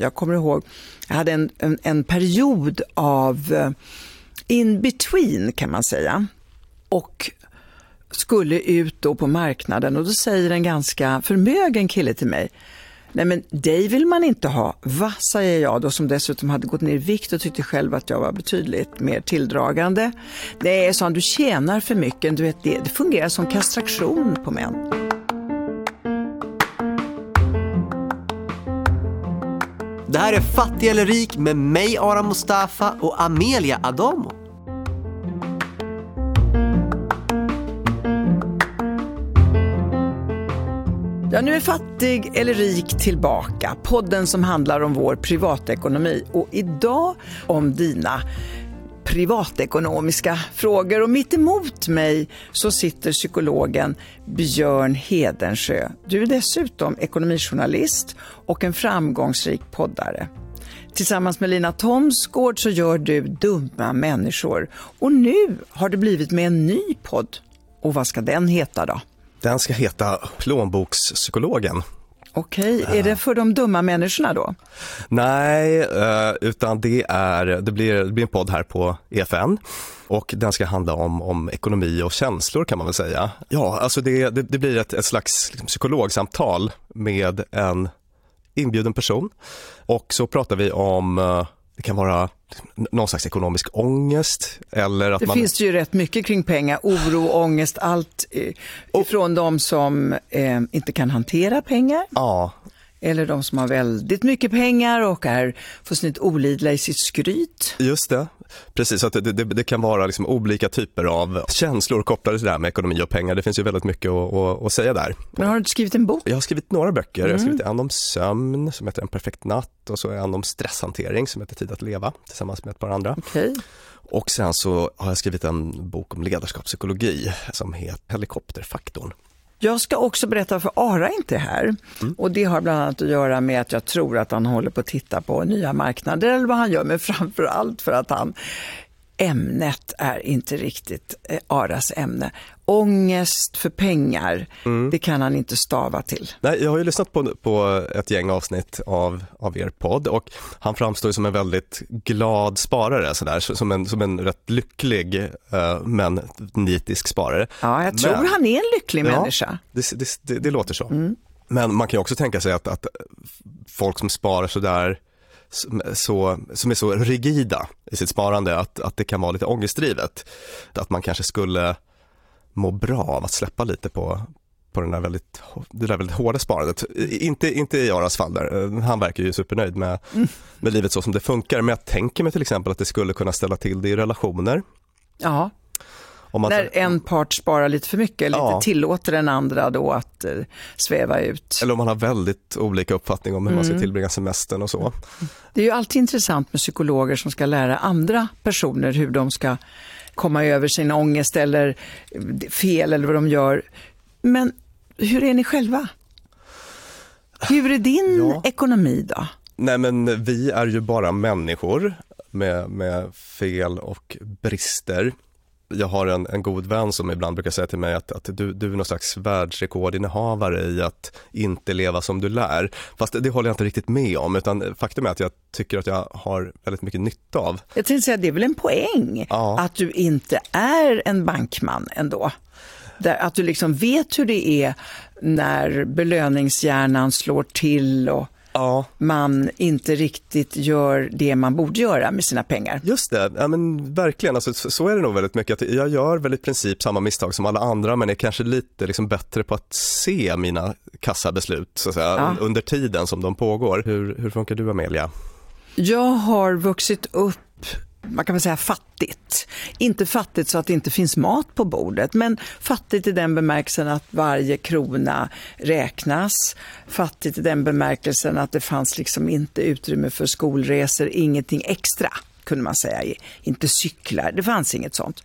Jag kommer ihåg, jag hade en, en, en period av eh, in between kan man säga. Och skulle ut då på marknaden och då säger en ganska förmögen kille till mig, nej men dig vill man inte ha. Va, säger jag då som dessutom hade gått ner i vikt och tyckte själv att jag var betydligt mer tilldragande. Det är så du tjänar för mycket, du vet det, det fungerar som kastraktion på män. Det här är Fattig eller rik med mig Ara Mustafa och Amelia Adamo. Ja, nu är Fattig eller rik tillbaka. Podden som handlar om vår privatekonomi och idag om dina privatekonomiska frågor. Och mitt emot mig så sitter psykologen Björn Hedensjö. Du är dessutom ekonomijournalist och en framgångsrik poddare. Tillsammans med Lina Thomsgård så gör du Dumma människor. Och nu har det blivit med en ny podd. Och vad ska den heta då? Den ska heta Plånbokspsykologen. Okej, är det för de dumma människorna då? Nej, eh, utan det, är, det, blir, det blir en podd här på EFN och den ska handla om, om ekonomi och känslor kan man väl säga. Ja, alltså det, det, det blir ett, ett slags psykologsamtal med en inbjuden person och så pratar vi om eh, det kan vara någon slags ekonomisk ångest eller att det man... finns det ju rätt mycket kring pengar, oro, ångest, allt eh, ifrån de som eh, inte kan hantera pengar. Ja, eller de som har väldigt mycket pengar och är fullständigt olidliga i sitt skryt. just det. Precis, att det, det, det kan vara liksom olika typer av känslor kopplade till det här med ekonomi och pengar. Det finns ju väldigt mycket att, att, att säga där. Men har du inte skrivit en bok? Jag har skrivit några böcker. Jag har skrivit en om sömn som heter En perfekt natt och så en om stresshantering som heter Tid att leva tillsammans med ett par andra. Okej. Och sen så har jag skrivit en bok om ledarskapspsykologi som heter Helikopterfaktorn. Jag ska också berätta för Ara inte är här. Och det har bland annat att göra med att jag tror att han håller på att titta på nya marknader eller vad han gör, men framför allt för att han Ämnet är inte riktigt eh, Aras ämne. Ångest för pengar, det kan han inte stava till. Nej, jag har ju lyssnat på, på ett gäng avsnitt av, av er podd och han framstår som en väldigt glad sparare, sådär, som, en, som en rätt lycklig eh, men nitisk sparare. Ja, jag tror Men- han är en lycklig Ja. människa. Det, det, det, det låter så. Men man kan också tänka sig att, att folk som sparar sådär, som, så, som är så rigida i sitt sparande, att, att det kan vara lite ångestdrivet. Att man kanske skulle må bra av att släppa lite på, på den där väldigt, det där väldigt hårda sparandet. Inte, inte i Aras fall där, han verkar ju supernöjd med, med livet så som det funkar. Men jag tänker mig till exempel att det skulle kunna ställa till det i relationer. Ja, man, när en part sparar lite för mycket eller Ja. inte tillåter den andra då att eh, sväva ut. eller om man har väldigt olika uppfattning om hur man ska tillbringa semestern och så. Det är ju alltid intressant med psykologer som ska lära andra personer hur de ska komma över sin ångest eller eh, fel eller vad de gör. Men hur är ni själva? Hur är din Ja. ekonomi då? Nej men vi är ju bara människor med, med fel och brister. Jag har en, en god vän som ibland brukar säga till mig att, att du, du är någon slags världsrekordinnehavare i att inte leva som du lär. Fast det, håller jag inte riktigt med om utan faktum är att jag tycker att jag har väldigt mycket nytta av. Jag tänkte säga, det är väl en poäng Ja. att du inte är en bankman ändå. Där, att du liksom vet hur det är när belöningshjärnan slår till och Ja, man inte riktigt gör det man borde göra med sina pengar. just det. Ja, men verkligen, alltså, så, är det nog väldigt mycket. Att jag gör väl i princip samma misstag som alla andra men är kanske lite liksom bättre på att se mina kassabeslut så att säga, Ja. under tiden som de pågår. Hur, hur funkar du Amelia? Jag har vuxit upp man kan väl säga fattigt. Inte fattigt så att det inte finns mat på bordet, men fattigt i den bemärkelsen att varje krona räknas. Fattigt i den bemärkelsen att det fanns liksom inte utrymme för skolresor, ingenting extra kunde man säga. Inte cyklar, det fanns inget sånt.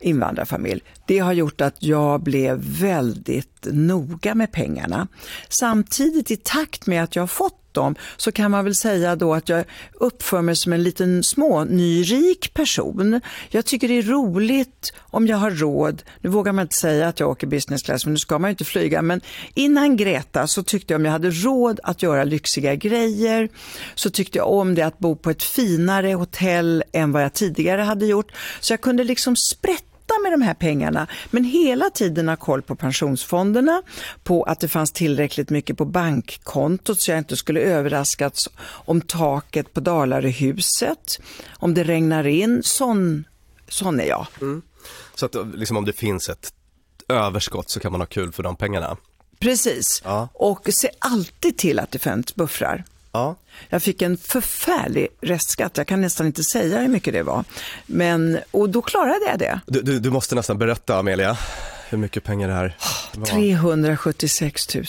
Invandrarfamilj. Det har gjort att jag blev väldigt noga med pengarna. Samtidigt i takt med att jag har fått om så kan man väl säga då att jag uppför mig som en liten små nyrik person. Jag tycker det är roligt om jag har råd. Nu vågar man inte säga att jag åker business class för nu ska man ju inte flyga men innan Greta så tyckte jag om jag hade råd att göra lyxiga grejer så tyckte jag om det att bo på ett finare hotell än vad jag tidigare hade gjort. Så jag kunde liksom sprätta med de här pengarna, men hela tiden ha koll på pensionsfonderna, på att det fanns tillräckligt mycket på bankkontot så jag inte skulle överraskas om taket på Dalaröhuset, om det regnar in. Sån, sån är jag. Mm. Så att liksom, om det finns ett överskott så kan man ha kul för de pengarna? Precis, ja. och se alltid till att det finns buffrar. Ja. Jag fick en förfärlig restskatt, jag kan nästan inte säga hur mycket det var. Men, och då klarade jag det. Du, du, du måste nästan berätta Amelia, hur mycket pengar det här var. 376 000.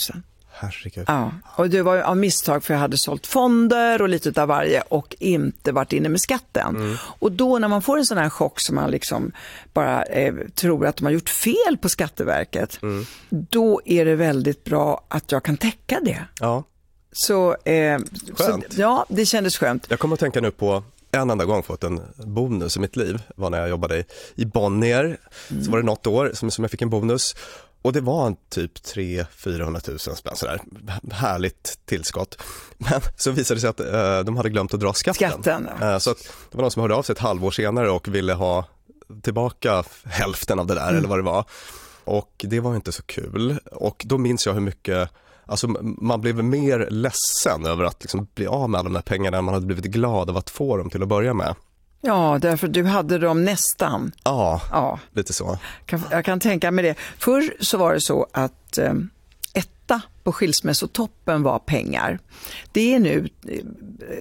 Herregud. Ja, och det var av misstag för jag hade sålt fonder och lite av varje och inte varit inne med skatten. Mm. Och då när man får en sån här chock som man liksom bara eh, tror att de har gjort fel på Skatteverket, mm. då är det väldigt bra att jag kan täcka det. Ja. Så, eh, så, ja, det kändes skönt. Jag kommer att tänka nu på en enda gång fått en bonus i mitt liv var när jag jobbade i Bonnier. Mm. Så var det något år som, som jag fick en bonus och det var en typ 300-400 000 spänn sådär. Härligt tillskott. Men så visade det sig att eh, de hade glömt att dra skatten. skatten ja. eh, så att det var någon som hörde av sig ett halvår senare och ville ha tillbaka hälften av det där mm. eller vad det var. Och det var inte så kul. Och då minns jag hur mycket Alltså man blev mer ledsen över att liksom bli av med alla de här pengarna än man hade blivit glad av att få dem till att börja med. Ja, därför du hade dem nästan. Ja, ja. lite så. Jag kan tänka mig det. Förr så var det så att eh, etta på skilsmässotoppen var pengar. Det är nu eh,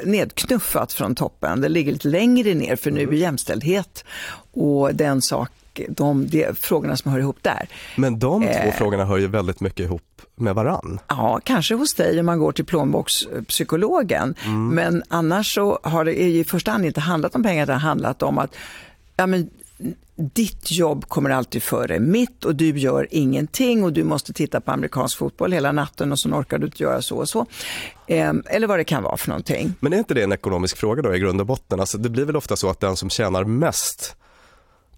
nedknuffat från toppen. Det ligger lite längre ner för nu är mm. jämställdhet och den sak de, de frågorna som hör ihop där. Men de två eh, frågorna hör ju väldigt mycket ihop med varann. Ja, kanske hos dig om man går till plånbokspsykologen. Mm. Men annars så har det i första hand inte handlat om pengar, det har handlat om att ja, men, ditt jobb kommer alltid före mitt och du gör ingenting och du måste titta på amerikansk fotboll hela natten och så orkar du inte göra så och så. Eh, eller vad det kan vara för någonting. Men är inte det en ekonomisk fråga då i grund och botten? Alltså, det blir väl ofta så att den som tjänar mest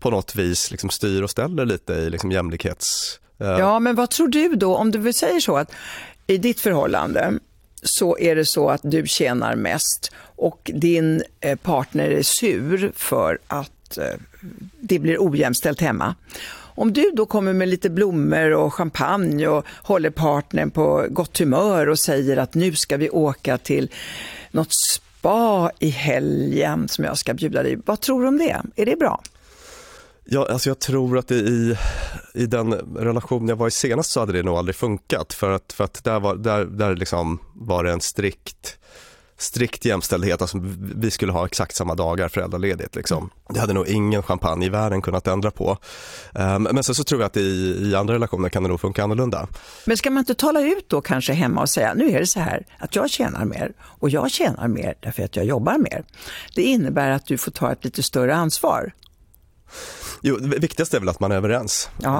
på något vis liksom styr och ställer lite i liksom jämlikhets... Ja, men vad tror du då, om du säger så att i ditt förhållande så är det så att du tjänar mest och din eh, partner är sur för att eh, det blir ojämställt hemma. Om du då kommer med lite blommor och champagne och håller partnern på gott humör och säger att nu ska vi åka till något spa i helgen som jag ska bjuda dig. Vad tror du om det? Är det bra? Ja, alltså jag tror att i, i den relation jag var i senast så hade det nog aldrig funkat för att, för att där, var, där, där liksom var det en strikt strikt jämställdhet, alltså vi skulle ha exakt samma dagar föräldraledigt. Liksom. Det hade nog ingen champagne i världen kunnat ändra på. Um, men sen så tror jag att i, i, andra relationer kan det nog funka annorlunda. Men ska man inte tala ut då kanske hemma och säga, nu är det så här att jag tjänar mer och jag tjänar mer därför att jag jobbar mer. Det innebär att du får ta ett lite större ansvar. Jo, det viktigaste är väl att man är överens ja.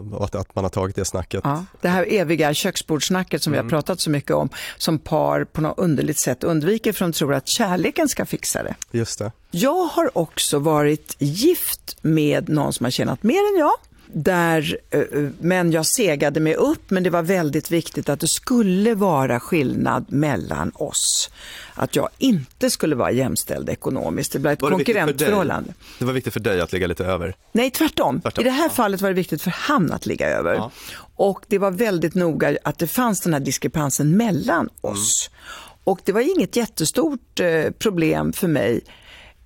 uh, och att, att, man har tagit det snacket. Ja. Det här eviga köksbordssnacket som mm. vi har mm. pratat så mycket om, som par på något underligt sätt undviker för de tror att kärleken ska fixa det. Just det. Jag har också varit gift med någon som har tjänat mer än jag där, eh, eh, men jag segade mig upp, men det var väldigt viktigt att det skulle vara skillnad mellan oss. Att jag inte skulle vara jämställd ekonomiskt. Det blev ett konkurrentförhållande. Det var viktigt för dig att ligga lite över? Nej, tvärtom. tvärtom. I det här ja. fallet var det viktigt för han att ligga över. Ja. Och det var väldigt noga att det fanns den här diskrepansen mellan oss. Mm. Och det var inget jättestort eh, problem för mig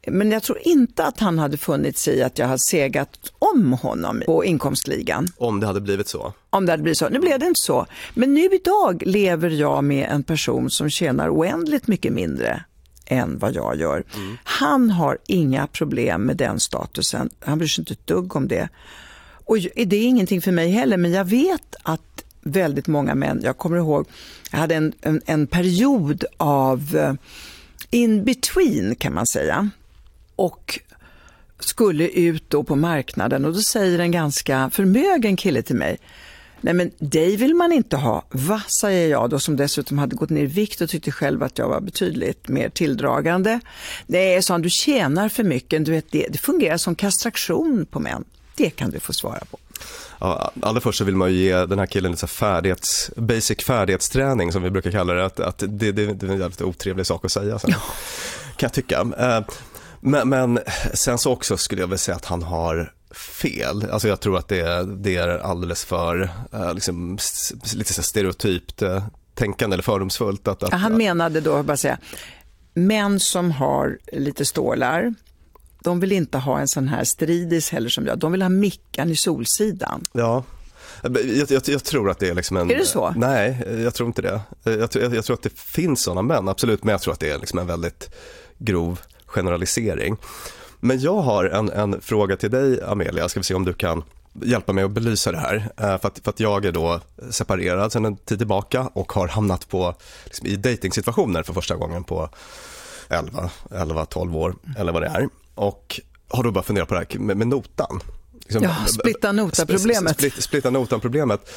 men jag tror inte att han hade funnit sig i att jag hade segat om honom på inkomstligan. Om det hade blivit så? Om det hade blivit så. Nu blev det inte så. Men nu idag lever jag med en person som tjänar oändligt mycket mindre än vad jag gör. Mm. Han har inga problem med den statusen. Han bryr sig inte ett dugg om det. Och det är ingenting för mig heller, men jag vet att väldigt många män, jag kommer ihåg, jag hade en, en, en period av eh, in between kan man säga och skulle ut då på marknaden och då säger en ganska förmögen kille till mig, Nej men dig vill man inte ha. Va, säger jag då som dessutom hade gått ner i vikt och tyckte själv att jag var betydligt mer tilldragande. Nej, sa han, du tjänar för mycket. Du vet, det, det fungerar som kastration på män. Det kan du få svara på. Ja, allra först så vill man ge den här killen lite färdighets, basic färdighetsträning som vi brukar kalla det. Att, att det, det, det är en jävligt otrevlig sak att säga. Sen, kan jag tycka. Eh, men, men sen så också skulle jag väl säga att han har fel. Alltså jag tror att det, det är alldeles för eh, liksom, lite så stereotypt eh, tänkande eller fördomsfullt. Att, att, han menade då, bara säga, män som har lite stålar, de vill inte ha en sån här stridis heller som jag. De vill ha mickan i Solsidan. Ja, jag, jag, jag, tror att det är liksom en... Är det så? Nej, jag tror inte det. Jag, jag tror att det finns sådana män, absolut, men jag tror att det är liksom en väldigt grov generalisering. Men jag har en, en fråga till dig Amelia, ska vi se om du kan hjälpa mig att belysa det här. Eh, för att, för att jag är då separerad sedan en tid tillbaka och har hamnat på, liksom, i dejtingsituationer för första gången på 11, 11, 12 år eller vad det är. Och har då bara funderat på det här med, med notan. Liksom, ja, splitta nota-problemet. Split, splitta notan-problemet.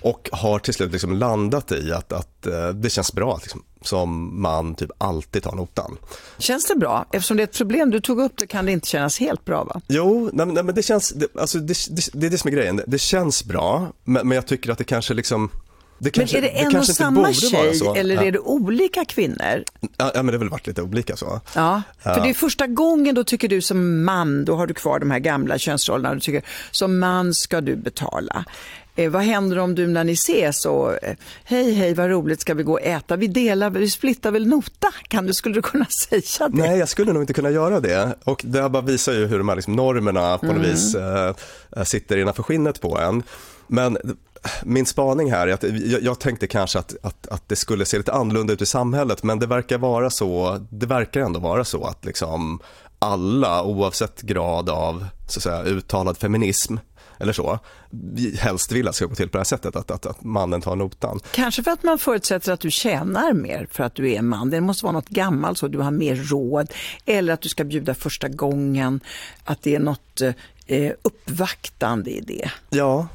Och har till slut liksom landat i att, att uh, det känns bra att liksom, som man typ alltid tar notan. Känns det bra? Eftersom det är ett problem du tog upp det kan det inte kännas helt bra va? Jo, nej, nej men det känns, det, alltså, det, det, det, är det som är grejen. Det känns bra, men, men jag tycker att det kanske liksom det kanske, men är det en och samma tjej eller ja. är det olika kvinnor? Ja, men det har väl varit lite olika så. Ja, för det är första gången då tycker du som man, då har du kvar de här gamla könsrollerna, du tycker som man ska du betala. Eh, vad händer om du när ni ses och eh, hej hej vad roligt ska vi gå och äta, vi delar, vi splittar väl nota, kan du, skulle du kunna säga det? Nej jag skulle nog inte kunna göra det och det bara visar ju hur de här liksom normerna på något mm. vis äh, sitter innanför skinnet på en. Men min spaning här är att jag, jag tänkte kanske att, att, att, det skulle se lite annorlunda ut i samhället men det verkar vara så, det verkar ändå vara så att liksom alla oavsett grad av så att säga, uttalad feminism eller så, helst vill att det ska gå till på det här sättet, att, att, att mannen tar notan. Kanske för att man förutsätter att du tjänar mer för att du är man. Det måste vara något gammalt så du har mer råd. Eller att du ska bjuda första gången, att det är något eh, uppvaktande i det. Ja,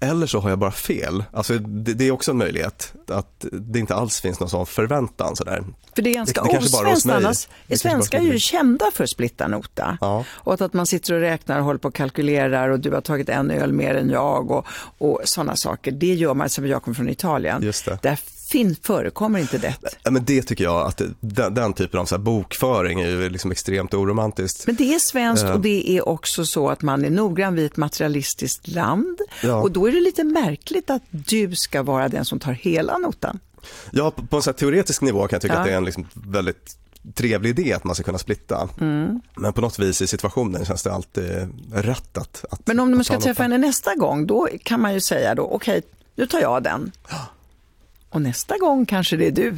eller så har jag bara fel. Alltså, det, det, är också en möjlighet att det inte alls finns någon sån förväntan. Sådär. För det är ganska osvenskt annars. Svenskar är ju kända för splittarnota. Ja. Och att man sitter och räknar och håller på och kalkylerar och du har tagit en öl mer än jag och, och sådana saker. Det gör man, som jag kommer från Italien. Just det. Där fin, förekommer inte det? Ja, men det tycker jag att den, den typen av så bokföring är ju liksom extremt oromantiskt. Men det är svenskt och det är också så att man är noggrann vid ett materialistiskt land. Ja. Och då är det lite märkligt att du ska vara den som tar hela notan. Ja, på, en så teoretisk nivå kan jag tycka ja. att det är en liksom väldigt trevlig idé att man ska kunna splitta. Mm. Men på något vis i situationen känns det alltid rätt att, att Men om du ska träffa henne nästa gång, då kan man ju säga då, okej, okay, nu tar jag den. Och nästa gång kanske det är du.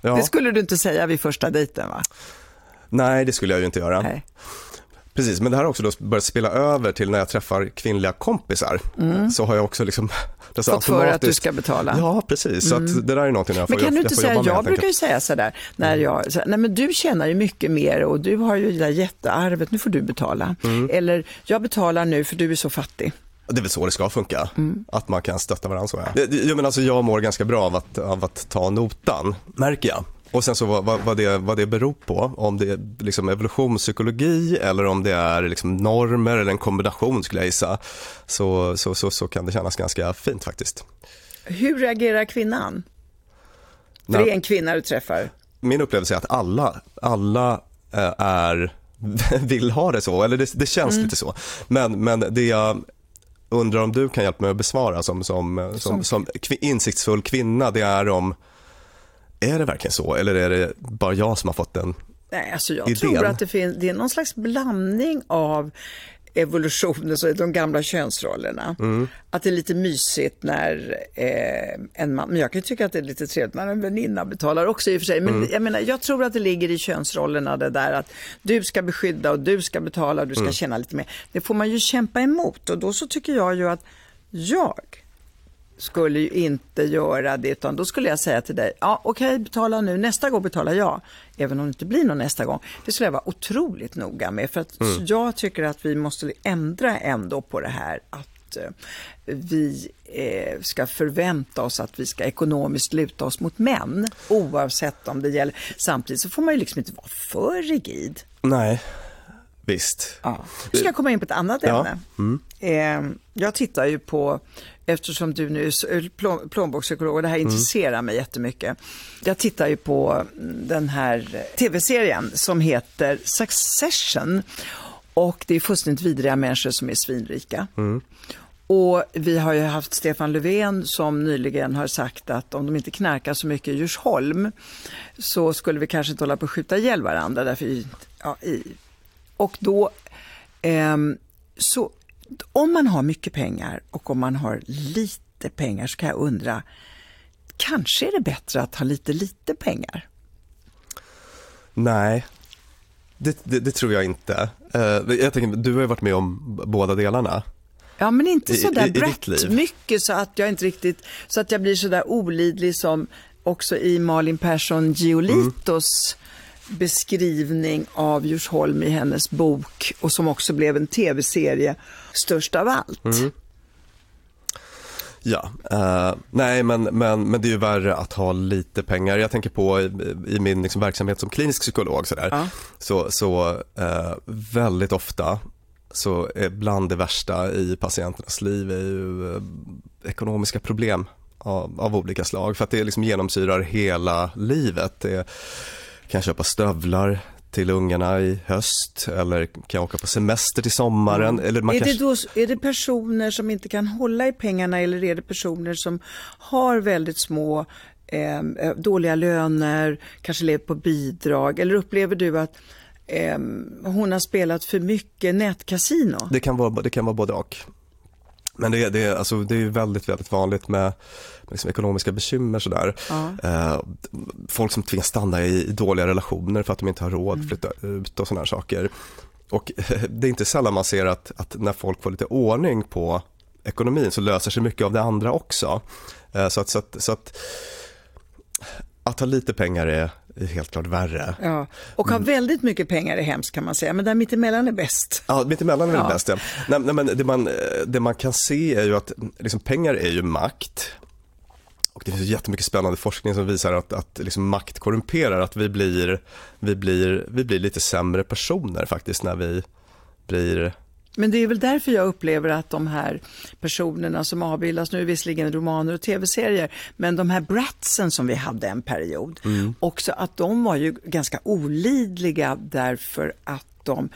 Ja. Det skulle du inte säga vid första dejten va? Nej, det skulle jag ju inte göra. Nej. Precis, men det här har också då börjat spela över till när jag träffar kvinnliga kompisar. Mm. Så har jag också liksom... Fått automatiskt... för att du ska betala? Ja, precis. Mm. Så det där är någonting jag får Men kan du inte säga, jag, jag brukar ju säga sådär, när jag, så, nej men du tjänar ju mycket mer och du har ju det där jättearvet, nu får du betala. Mm. Eller, jag betalar nu för du är så fattig. Det är väl så det ska funka, mm. att man kan stötta varandra så ja. Jag, men alltså, jag mår ganska bra av att, av att ta notan, märker jag. Och sen så vad, vad, det, vad det beror på, om det är liksom evolutionspsykologi eller om det är liksom normer eller en kombination skulle jag gissa, så, så, så, så kan det kännas ganska fint faktiskt. Hur reagerar kvinnan? För det är en kvinna du träffar. Min upplevelse är att alla, alla eh, är vill ha det så, eller det, det känns mm. lite så. Men, men det jag undrar om du kan hjälpa mig att besvara som, som, som, som insiktsfull kvinna, det är om, är det verkligen så eller är det bara jag som har fått den Nej, alltså jag idén? tror att det, finns, det är någon slags blandning av evolutionen, så de gamla könsrollerna. Mm. Att det är lite mysigt när eh, en man, men jag kan tycka att det är lite trevligt när en väninna betalar också i och för sig. Men mm. jag menar, jag tror att det ligger i könsrollerna det där att du ska beskydda och du ska betala och du ska mm. känna lite mer. Det får man ju kämpa emot och då så tycker jag ju att jag skulle ju inte göra det utan då skulle jag säga till dig, ja okej okay, betala nu, nästa gång betalar jag. Även om det inte blir någon nästa gång. Det skulle jag vara otroligt noga med för att mm. jag tycker att vi måste ändra ändå på det här att eh, vi eh, ska förvänta oss att vi ska ekonomiskt luta oss mot män, oavsett om det gäller. Samtidigt så får man ju liksom inte vara för rigid. Nej, visst. Ja. Nu ska jag komma in på ett annat Ja. ämne. Eh, jag tittar ju på, eftersom du nu är plån- plånbokspsykolog och det här intresserar mig jättemycket. Jag tittar ju på den här tv-serien som heter Succession. Och det är fullständigt vidriga människor som är svinrika. Och vi har ju haft Stefan Löfven som nyligen har sagt att om de inte knarkar så mycket i Djursholm så skulle vi kanske inte hålla på att skjuta ihjäl varandra. Därför, i- ja, i, och då, ehm, så om man har mycket pengar och om man har lite pengar så kan jag undra, kanske är det bättre att ha lite, lite pengar? Nej, det, det, det tror jag inte. Eh, jag tänker, du har ju varit med om båda delarna. Ja, men inte så där brett mycket så att jag inte riktigt, så att jag blir så där olidlig som också i Malin Persson Giolitos beskrivning av Djursholm i hennes bok och som också blev en tv-serie, Störst av allt. Ja, eh, nej men, men, men det är ju värre att ha lite pengar. Jag tänker på i, i min liksom, verksamhet som klinisk psykolog sådär, Ja. så, så eh, väldigt ofta så är bland det värsta i patienternas liv är ju eh, ekonomiska problem av, av olika slag för att det liksom genomsyrar hela livet. Det kan jag köpa stövlar till ungarna i höst eller kan jag åka på semester till sommaren. Eller man Är kanske... det, då, är det personer som inte kan hålla i pengarna eller är det personer som har väldigt små eh, dåliga löner, kanske lever på bidrag eller upplever du att eh, hon har spelat för mycket nätkasino? Det kan vara, det kan vara både och. Men det, är- det, alltså, det är väldigt, väldigt vanligt med liksom, ekonomiska bekymmer sådär. Ja. Eh, folk som tvingas stanna i, dåliga relationer för att de inte har råd Mm. att flytta ut och sådana saker. Och det är inte sällan man ser att, att när folk får lite ordning på ekonomin så löser sig mycket av det andra också. Eh, så, att, så, att, så att att ha lite pengar är helt klart värre. Ja. Och Mm. ha väldigt mycket pengar är hemskt kan man säga, men där mittemellan är bäst. Ja, mittemellan är Ja. bäst. Ja. Nej, nej, men det, man, eh, det man kan se är ju att liksom, pengar är ju makt. Och det finns jättemycket spännande forskning som visar att, att liksom, makt korrumperar, att vi blir, vi, blir, vi blir lite sämre personer faktiskt när vi blir Men det är väl därför jag upplever att de här personerna som avbildas, nu är visserligen romaner och tv-serier, men de här bratsen som vi hade en period, också att de var ju ganska olidliga därför att de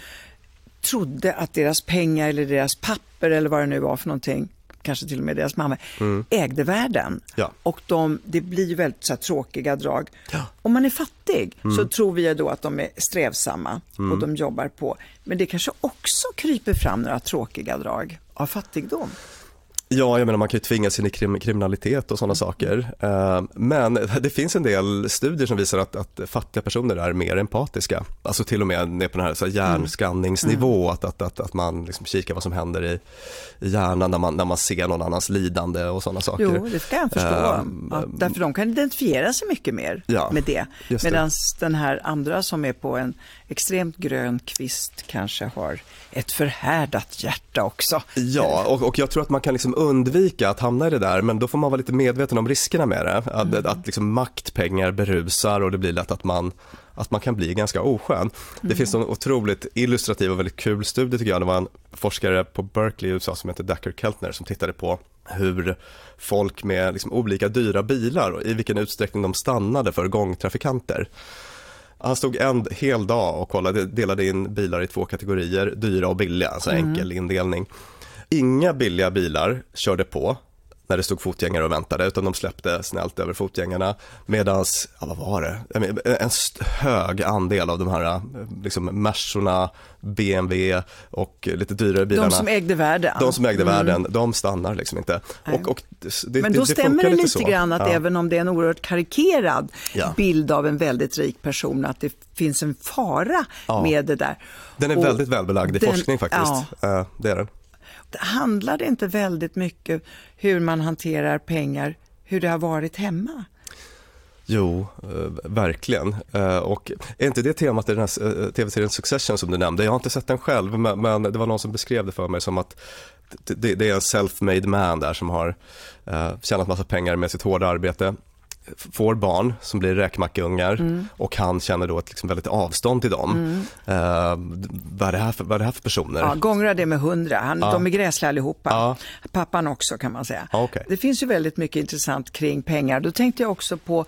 trodde att deras pengar eller deras papper eller vad det nu var för någonting, kanske till och med deras mamma, ägde världen. Ja. Och de, det blir väldigt så här, tråkiga drag. Om man är fattig så tror vi då att de är strävsamma och de jobbar på. Men det kanske också kryper fram några tråkiga drag av fattigdom. Ja, jag menar man kan ju tvingas in i krim, kriminalitet och sådana saker. Eh, Men det finns en del studier som visar att, att fattiga personer är mer empatiska. Alltså till och med ner på den här, så här hjärnskanningsnivå, att, att, att, att man liksom kikar vad som händer i, i hjärnan när man, när man ser någon annans lidande och sådana saker. Jo, det kan jag förstå. Ehm, ja, därför de kan identifiera sig mycket mer Ja, med det. Medan den här andra som är på en extremt grön kvist kanske har ett förhärdat hjärta också. Ja, och, och jag tror att man kan liksom undvika att hamna i det där, men då får man vara lite medveten om riskerna med det. Att, Mm. att liksom maktpengar berusar och det blir lätt att man, att man kan bli ganska oskön. Det finns en otroligt illustrativ och väldigt kul studie tycker jag. Det var en forskare på Berkeley i USA som heter Dacker Keltner som tittade på hur folk med liksom olika dyra bilar och i vilken utsträckning de stannade för gångtrafikanter. Han stod en hel dag och kollade, delade in bilar i två kategorier, dyra och billiga, alltså enkel indelning. Inga billiga bilar körde på när det stod fotgängare och väntade, utan de släppte snällt över fotgängarna. Medan, ja vad var det, en hög andel av de här liksom Mersorna, BMW och lite dyrare bilarna. De som ägde världen. de som ägde världen, de stannar liksom inte. Och, och det, det, Men då det stämmer funkar det lite så. grann att Ja. även om det är en oerhört karikerad Ja. bild av en väldigt rik person, att det finns en fara Ja. med det där. Den är Och väldigt välbelagd i den- forskning faktiskt. Eh, Det är den handlar det inte väldigt mycket hur man hanterar pengar, hur det har varit hemma? Jo, eh, verkligen. Eh, och är inte det temat i den här eh, tv-serien Succession som du nämnde? Jag har inte sett den själv, men, det var någon som beskrev det för mig som att det, är en self-made man där som har tjänat massa pengar med sitt hårda arbete får barn som blir räkmackeungar mm. och han känner då ett liksom väldigt avstånd till dem. Mm. Uh, vad, är det här för, vad är det här för personer? Ja, gångra det med hundra. Han, ja. De är gräsliga allihopa. Ja. Pappan också kan man säga. okay. Det finns ju väldigt mycket intressant kring pengar. Då tänkte jag också på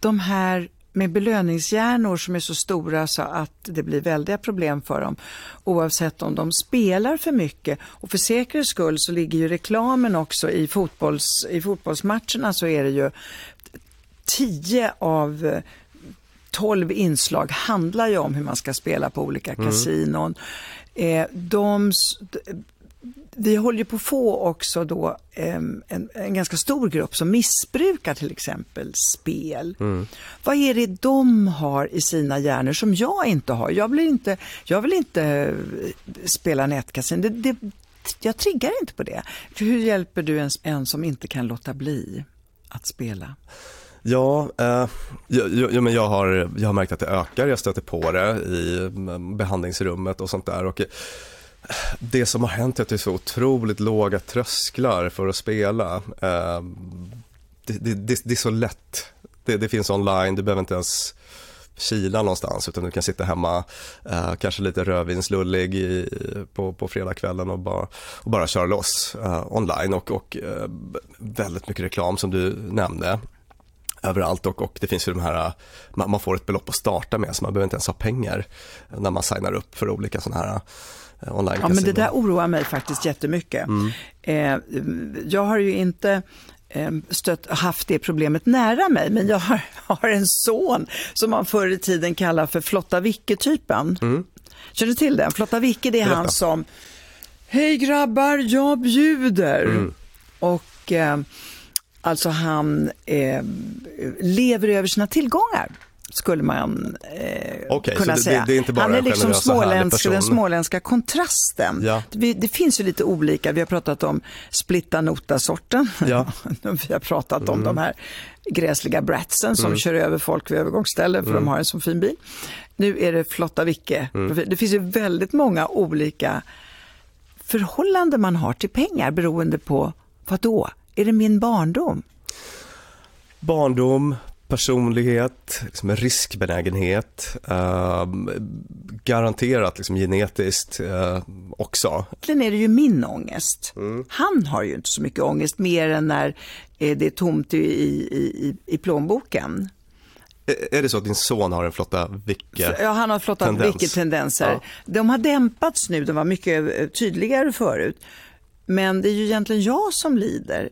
de här med belöningshjärnor som är så stora så att det blir väldiga problem för dem oavsett om de spelar för mycket. Och för säkerhets skull så ligger ju reklamen också i, fotbolls, i fotbollsmatcherna så är det ju 10 av 12 eh, inslag handlar ju om hur man ska spela på olika mm. kasinon. Eh, de, vi håller ju på att få också då en, en, ganska stor grupp som missbrukar till exempel spel. Mm. Vad är det de har i sina hjärnor som jag inte har? Jag vill inte, jag vill inte eh, spela nätkasin. Det, det, jag triggar inte på det. Hur hjälper du en, en som inte kan låta bli att spela? Ja, eh, jag, men jag, har, jag har märkt att det ökar. Jag stöter på det i mm, behandlingsrummet och sånt där. Och det som har hänt är att det är så otroligt låga trösklar för att spela. Ehm, det, det, det, det, är så lätt. Det, finns online, du behöver inte ens kila någonstans utan du kan sitta hemma, eh, kanske lite rödvinslullig i, på, på fredagskvällen och bara, och bara köra loss eh, online och, och eh, väldigt mycket reklam som du nämnde överallt och, och det finns ju de här, man, man, får ett belopp att starta med så man behöver inte ens ha pengar när man signar upp för olika sådana här online Ja men det där oroar mig faktiskt jättemycket. Mm. Eh, jag har ju inte eh, stött, haft det problemet nära mig, men jag har, har en son som man förr i tiden kallade för Flotta Vicke-typen. Mm. Känner du till den? Flotta Vicke, det är Berätta. han som, hej grabbar, jag bjuder. Mm. Och eh, Alltså han eh, lever över sina tillgångar skulle man eh, okay, kunna det, säga. Det, det är han är liksom småländsk, den småländska kontrasten. Ja. Det, finns ju lite olika, vi har pratat om splitta nota-sorten. Ja. vi har pratat om mm. de här gräsliga bratsen som mm. kör över folk vid övergångsställen för mm. de har en så fin bil. Nu är det flotta Vicke. Mm. Det finns ju väldigt många olika förhållanden man har till pengar beroende på vad då? Är det min barndom? Barndom, personlighet, liksom riskbenägenhet, eh, garanterat liksom genetiskt eh, också. Egentligen är det ju min ångest. Mm. Han har ju inte så mycket ångest mer än när eh, det är tomt i, i, i, i plånboken. Är det så att din son har en flotta vicke Ja, han har flotta vicke-tendenser. Ja. De har dämpats nu, de var mycket eh, tydligare förut. Men det är ju egentligen jag som lider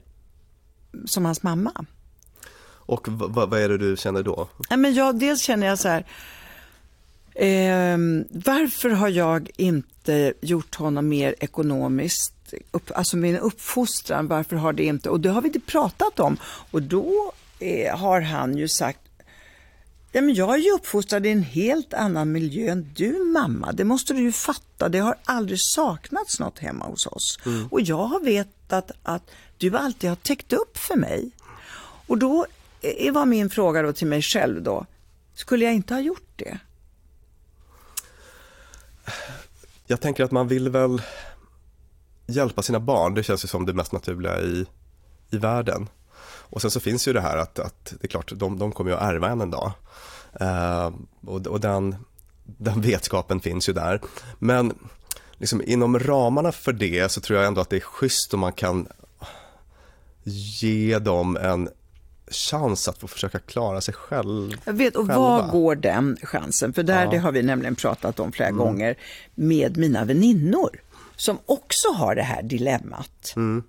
som hans mamma. Och vad är det du känner då? Ja, men jag, dels känner jag så här, eh, varför har jag inte gjort honom mer ekonomiskt, upp, alltså min uppfostran, varför har det inte, och det har vi inte pratat om. Och då eh, har han ju sagt, Ja, men jag är ju uppfostrad i en helt annan miljö än du mamma. Det måste du ju fatta. Det har aldrig saknats något hemma hos oss. Mm. Och jag har vetat att du alltid har täckt upp för mig. Och då det var min fråga då till mig själv då, skulle jag inte ha gjort det? Jag tänker att man vill väl hjälpa sina barn, det känns ju som det mest naturliga i, i världen. Och sen så finns ju det här att, att det är klart, de, de kommer ju att ärva en en dag. Eh, och, och den, den vetskapen finns ju där. Men liksom inom ramarna för det så tror jag ändå att det är schysst om man kan ge dem en chans att få försöka klara sig själv. Jag vet, och själva. var går den chansen? För där, ja. det har vi nämligen pratat om flera mm. gånger med mina väninnor som också har det här dilemmat. Mm.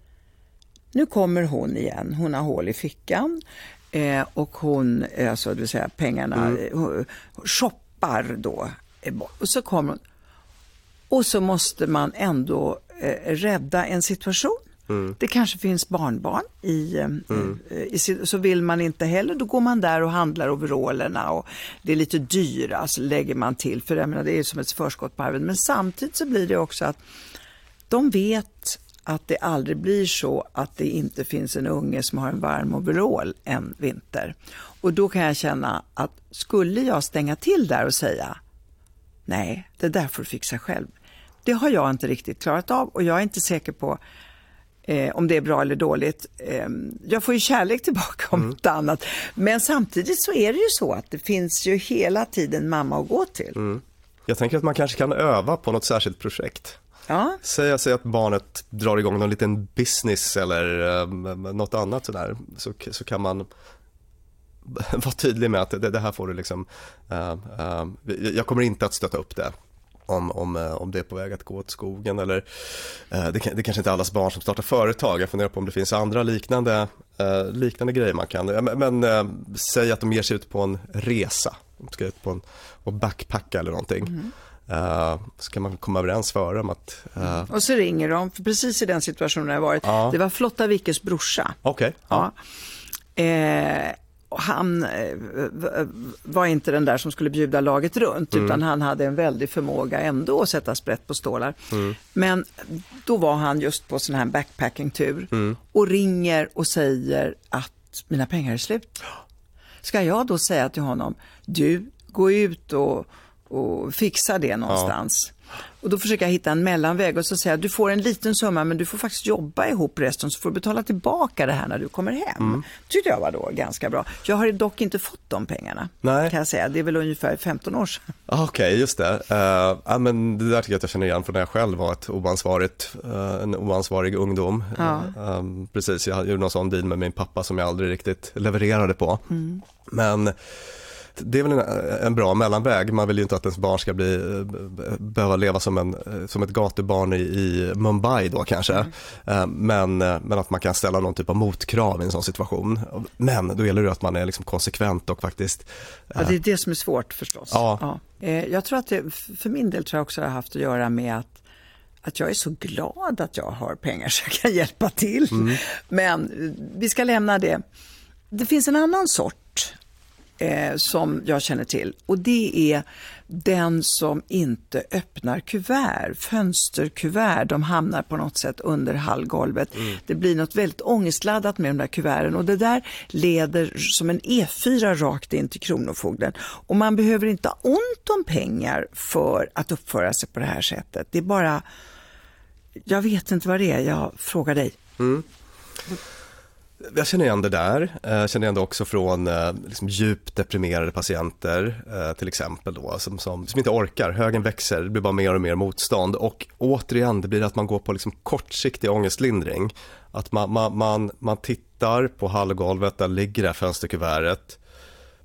Nu kommer hon igen, hon har hål i fickan eh, och hon, alltså det vill säga pengarna, mm. shoppar då. Och så kommer hon. Och så måste man ändå eh, rädda en situation. Mm. Det kanske finns barnbarn i, eh, mm. i, så vill man inte heller, då går man där och handlar overallerna och det är lite dyra, så lägger man till, för jag menar, det är som ett förskott på arven. Men samtidigt så blir det också att de vet att det aldrig blir så att det inte finns en unge som har en varm overall en vinter. Och då kan jag känna att skulle jag stänga till där och säga nej, det där får du fixa själv. Det har jag inte riktigt klarat av och jag är inte säker på eh, om det är bra eller dåligt. Eh, jag får ju kärlek tillbaka om mm. inte annat. Men samtidigt så är det ju så att det finns ju hela tiden mamma att gå till. Mm. Jag tänker att man kanske kan öva på något särskilt projekt. Ja. Säga sig att barnet drar igång någon liten business eller um, något annat sådär, så, så kan man vara tydlig med att det, det här får du liksom, uh, uh, jag kommer inte att stötta upp det om, om, eh, om det är på väg att gå åt skogen eller uh, det, det kanske inte är allas barn som startar företag, jag funderar på om det finns andra liknande, liknande grejer man kan, men, men säg att de ger sig ut på en resa, de ska ut på en, och backpacka eller någonting. Mm. Uh, så kan man komma överens före om att... Uh... Och så ringer de, för precis i den situationen har jag varit. Ja. Det var Flotta Vickes brorsa. Okej. Okay. Ja. Han eh, var inte den där som skulle bjuda laget runt mm. utan han hade en väldig förmåga ändå att sätta sprätt på stålar. Mm. Men då var han just på sån här backpackingtur mm. och ringer och säger att mina pengar är slut. Ska jag då säga till honom, du, gå ut och och fixa det någonstans. Ja. Och då försöker jag hitta en mellanväg och så säga du får en liten summa men du får faktiskt jobba ihop resten så får du betala tillbaka det här när du kommer hem. Mm. tyckte jag var då ganska bra. Jag har dock inte fått de pengarna. Nej. Kan jag säga. Det är väl ungefär 15 år sedan. Okej, okay, just det. Uh, ja, men det där tycker jag att jag känner igen från när jag själv var ett oansvarigt, uh, en oansvarig ungdom. Ja. Uh, um, precis, jag gjorde någon sån deal med min pappa som jag aldrig riktigt levererade på. Mm. Men det är väl en, en, bra mellanväg. Man vill ju inte att ens barn ska bli, behöva leva som, en, som ett gatubarn i, i Mumbai då kanske. Mm. Eh, men, men att man kan ställa någon typ av motkrav i en sån situation. Men då gäller det att man är liksom konsekvent och faktiskt... Ja, det är det som är svårt förstås. Ja. ja. Eh, jag tror att det, för min del tror jag också det har haft att göra med att att jag är så glad att jag har pengar så jag kan hjälpa till. Mm. Men vi ska lämna det. Det finns en annan sort eh, som jag känner till och det är den som inte öppnar kuvert, fönsterkuvert. De hamnar på något sätt under hallgolvet. Mm. Det blir något väldigt ångestladdat med de där kuverten och det där leder som en E4 rakt in till Kronofogden. Och man behöver inte ha ont om pengar för att uppföra sig på det här sättet. Det är bara, jag vet inte vad det är, jag frågar dig. Mm. Jag känner igen det där. Jag känner igen det också från eh, liksom, djupt deprimerade patienter eh, till exempel då, som, som, som, inte orkar. Högen växer, det blir bara mer och mer motstånd och återigen, det blir att man går på liksom, kortsiktig ångestlindring. Att man, man, man, man tittar på hallgolvet, där ligger det här fönsterkuvertet.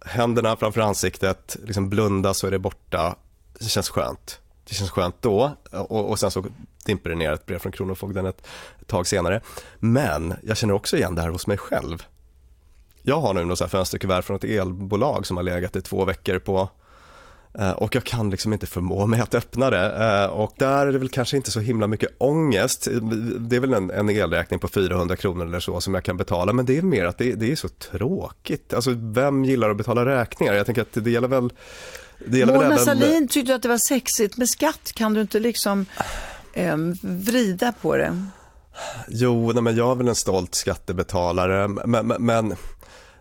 Händerna framför ansiktet, liksom blunda så är det borta. Det känns skönt. Det känns skönt då och, och sen så dimper det ner ett brev från Kronofogden ett, ett tag senare. Men jag känner också igen det här hos mig själv. Jag har nu något fönsterkuvert från ett elbolag som har legat i två veckor på eh, och jag kan liksom inte förmå mig att öppna det eh, och där är det väl kanske inte så himla mycket ångest. Det är väl en, en elräkning på 400 kronor eller så som jag kan betala men det är mer att det, det är så tråkigt. Alltså vem gillar att betala räkningar? Jag tänker att det gäller väl det Mona även... Sahlin tyckte att det var sexigt med skatt. Kan du inte liksom eh, vrida på det? Jo, nej, men jag är väl en stolt skattebetalare, men, men,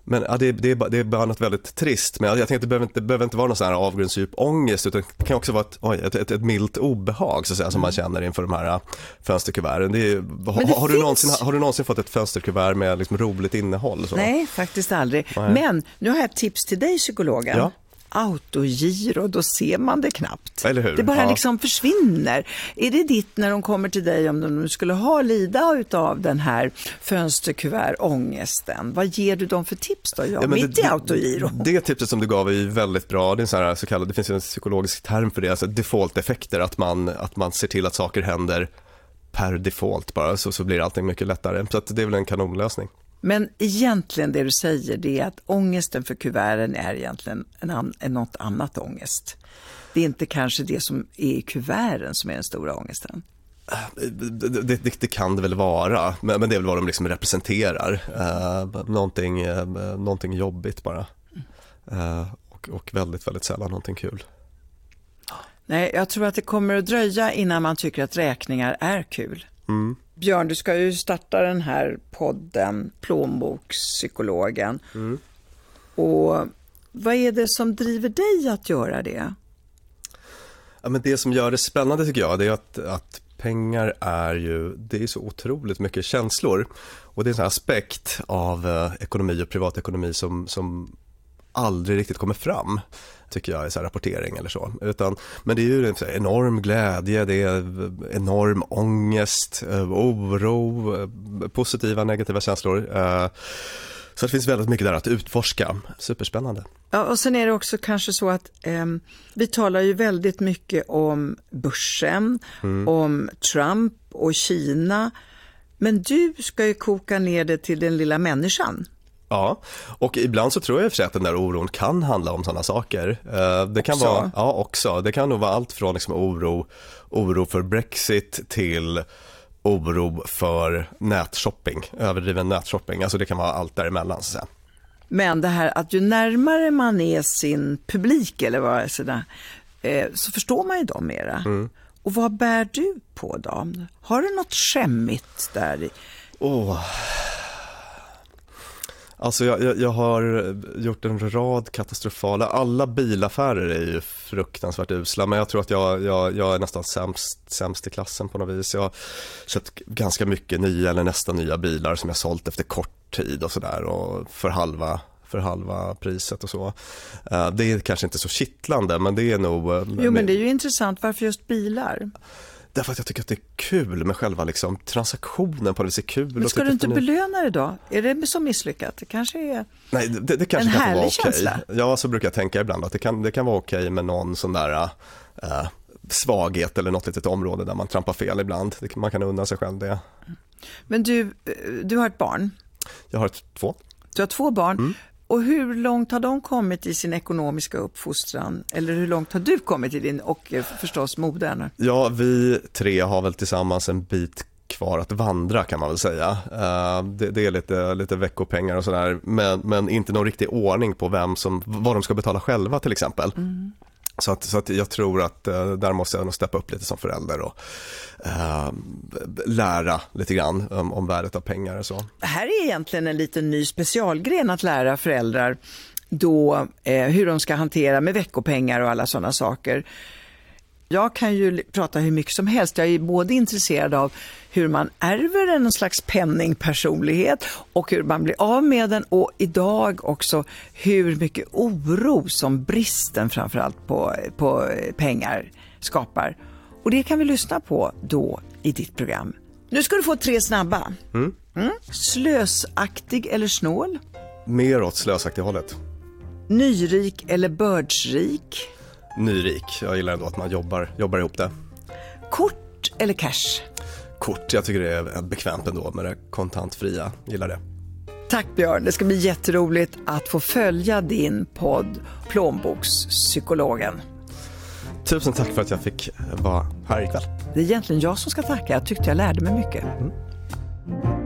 men ja, det, det, är bara, det är bara något väldigt trist. Men jag, jag tänkte att det behöver inte, det behöver inte vara någon sån här avgrundsdjup ångest utan det kan också vara ett, oj, ett, ett, ett milt obehag så att säga, som man mm. känner inför de här äh, fönsterkuverten. Det är, har, det har, du någonsin, har du någonsin fått ett fönsterkuvert med liksom roligt innehåll? Så? Nej, faktiskt aldrig. Nej. Men nu har jag ett tips till dig psykologen. Ja autogiro, då ser man det knappt. Eller hur? Det bara ja. liksom försvinner. Är det ditt när de kommer till dig om de skulle ha lida av den här fönsterkuvert-ångesten? Vad ger du dem för tips då? Ja, ja mitt det, i autogiro. Det, det tipset som du gav är väldigt bra. Det, är en sån här, så kallad, det finns en psykologisk term för det, alltså default-effekter, att man, att man ser till att saker händer per default bara, så, så blir allting mycket lättare. Så det är väl en kanonlösning. Men egentligen det du säger det är att ångesten för kuverten är egentligen en, an, en något annat ångest. Det är inte kanske det som är i kuverten som är den stora ångesten. Det, det, det, kan det väl vara, men, men det är väl vad de liksom representerar. Uh, någonting, uh, någonting jobbigt bara. Uh, och, och väldigt, väldigt sällan någonting kul. Nej, jag tror att det kommer att dröja innan man tycker att räkningar är kul. Mm. Björn, du ska ju starta den här podden Plånbokspsykologen. Mm. Och vad är det som driver dig att göra det? Ja, men det som gör det spännande tycker jag, det är att, att pengar är ju, det är så otroligt mycket känslor. Och det är en aspekt av eh, ekonomi och privatekonomi som, som aldrig riktigt kommer fram tycker jag i så rapportering eller så. Utan, men det är ju en enorm glädje, det är enorm ångest, eh, oro, eh, positiva negativa känslor. Eh, så det finns väldigt mycket där att utforska. Superspännande. Ja, och sen är det också kanske så att eh, vi talar ju väldigt mycket om börsen, mm. om Trump och Kina. Men du ska ju koka ner det till den lilla människan. Ja, och ibland så tror jag i och för sig att den där oron kan handla om sådana saker. Eh, det kan också. vara, ja också, det kan nog vara allt från liksom oro, oro för Brexit till oro för nätshopping, överdriven nätshopping. Alltså det kan vara allt däremellan så att säga. Men det här att ju närmare man är sin publik eller vad sådär, eh, så förstår man ju dem mera. Mm. Och vad bär du på då? Har du något skämmigt där? Oh. Alltså jag, jag, jag, har gjort en rad katastrofala, alla bilaffärer är ju fruktansvärt usla men jag tror att jag, jag, jag är nästan sämst, sämst i klassen på något vis. Jag har köpt ganska mycket nya eller nästan nya bilar som jag sålt efter kort tid och sådär och för halva för halva priset och så. Eh, det är kanske inte så kittlande men det är nog... Eh, jo men det är ju intressant, varför just bilar? Därför att jag tycker att det är kul med själva liksom, transaktionen på det viset. kul. Men ska du inte belöna det då? Är det så misslyckat? Det kanske är Nej, det, det kanske en kan härlig känsla. Ja, så brukar jag tänka ibland att det kan, det kan vara okej med någon sån där äh, svaghet eller något litet område där man trampar fel ibland. Man kan unna sig själv det. Men du, eh, du har ett barn? Jag har ett, två. Du har två barn. Mm. Och hur långt har de kommit i sin ekonomiska uppfostran? Eller hur långt har du kommit i din och eh, förstås modern? Ja, vi tre har väl tillsammans en bit kvar att vandra kan man väl säga. Det, det, är lite, lite veckopengar och sådär men, men inte någon riktig ordning på vem som, vad de ska betala själva till exempel. Mm. Så att, så att jag tror att eh, där måste jag nog steppa upp lite som förälder och eh, lära lite grann om, om värdet av pengar och så. Det här är egentligen en liten ny specialgren att lära föräldrar då eh, hur de ska hantera med veckopengar och alla sådana saker. Jag kan ju prata hur mycket som helst. Jag är både intresserad av hur man ärver en slags penningpersonlighet och hur man blir av med den och idag också hur mycket oro som bristen framförallt på, på pengar skapar. Och det kan vi lyssna på då i ditt program. Nu ska du få tre snabba. Mm. Mm. Slösaktig eller snål? Mer åt slösaktig hållet. Nyrik eller bördsrik? Nyrik. Jag gillar ändå att man jobbar, jobbar ihop det. Kort eller cash? Kort. Jag tycker det är bekvämt ändå med det kontantfria. Gillar det. Tack Björn, det ska bli jätteroligt att få följa din podd Plånbokspsykologen. Tusen tack för att jag fick vara här ikväll. Det är egentligen jag som ska tacka. Jag tyckte jag lärde mig mycket. Mm.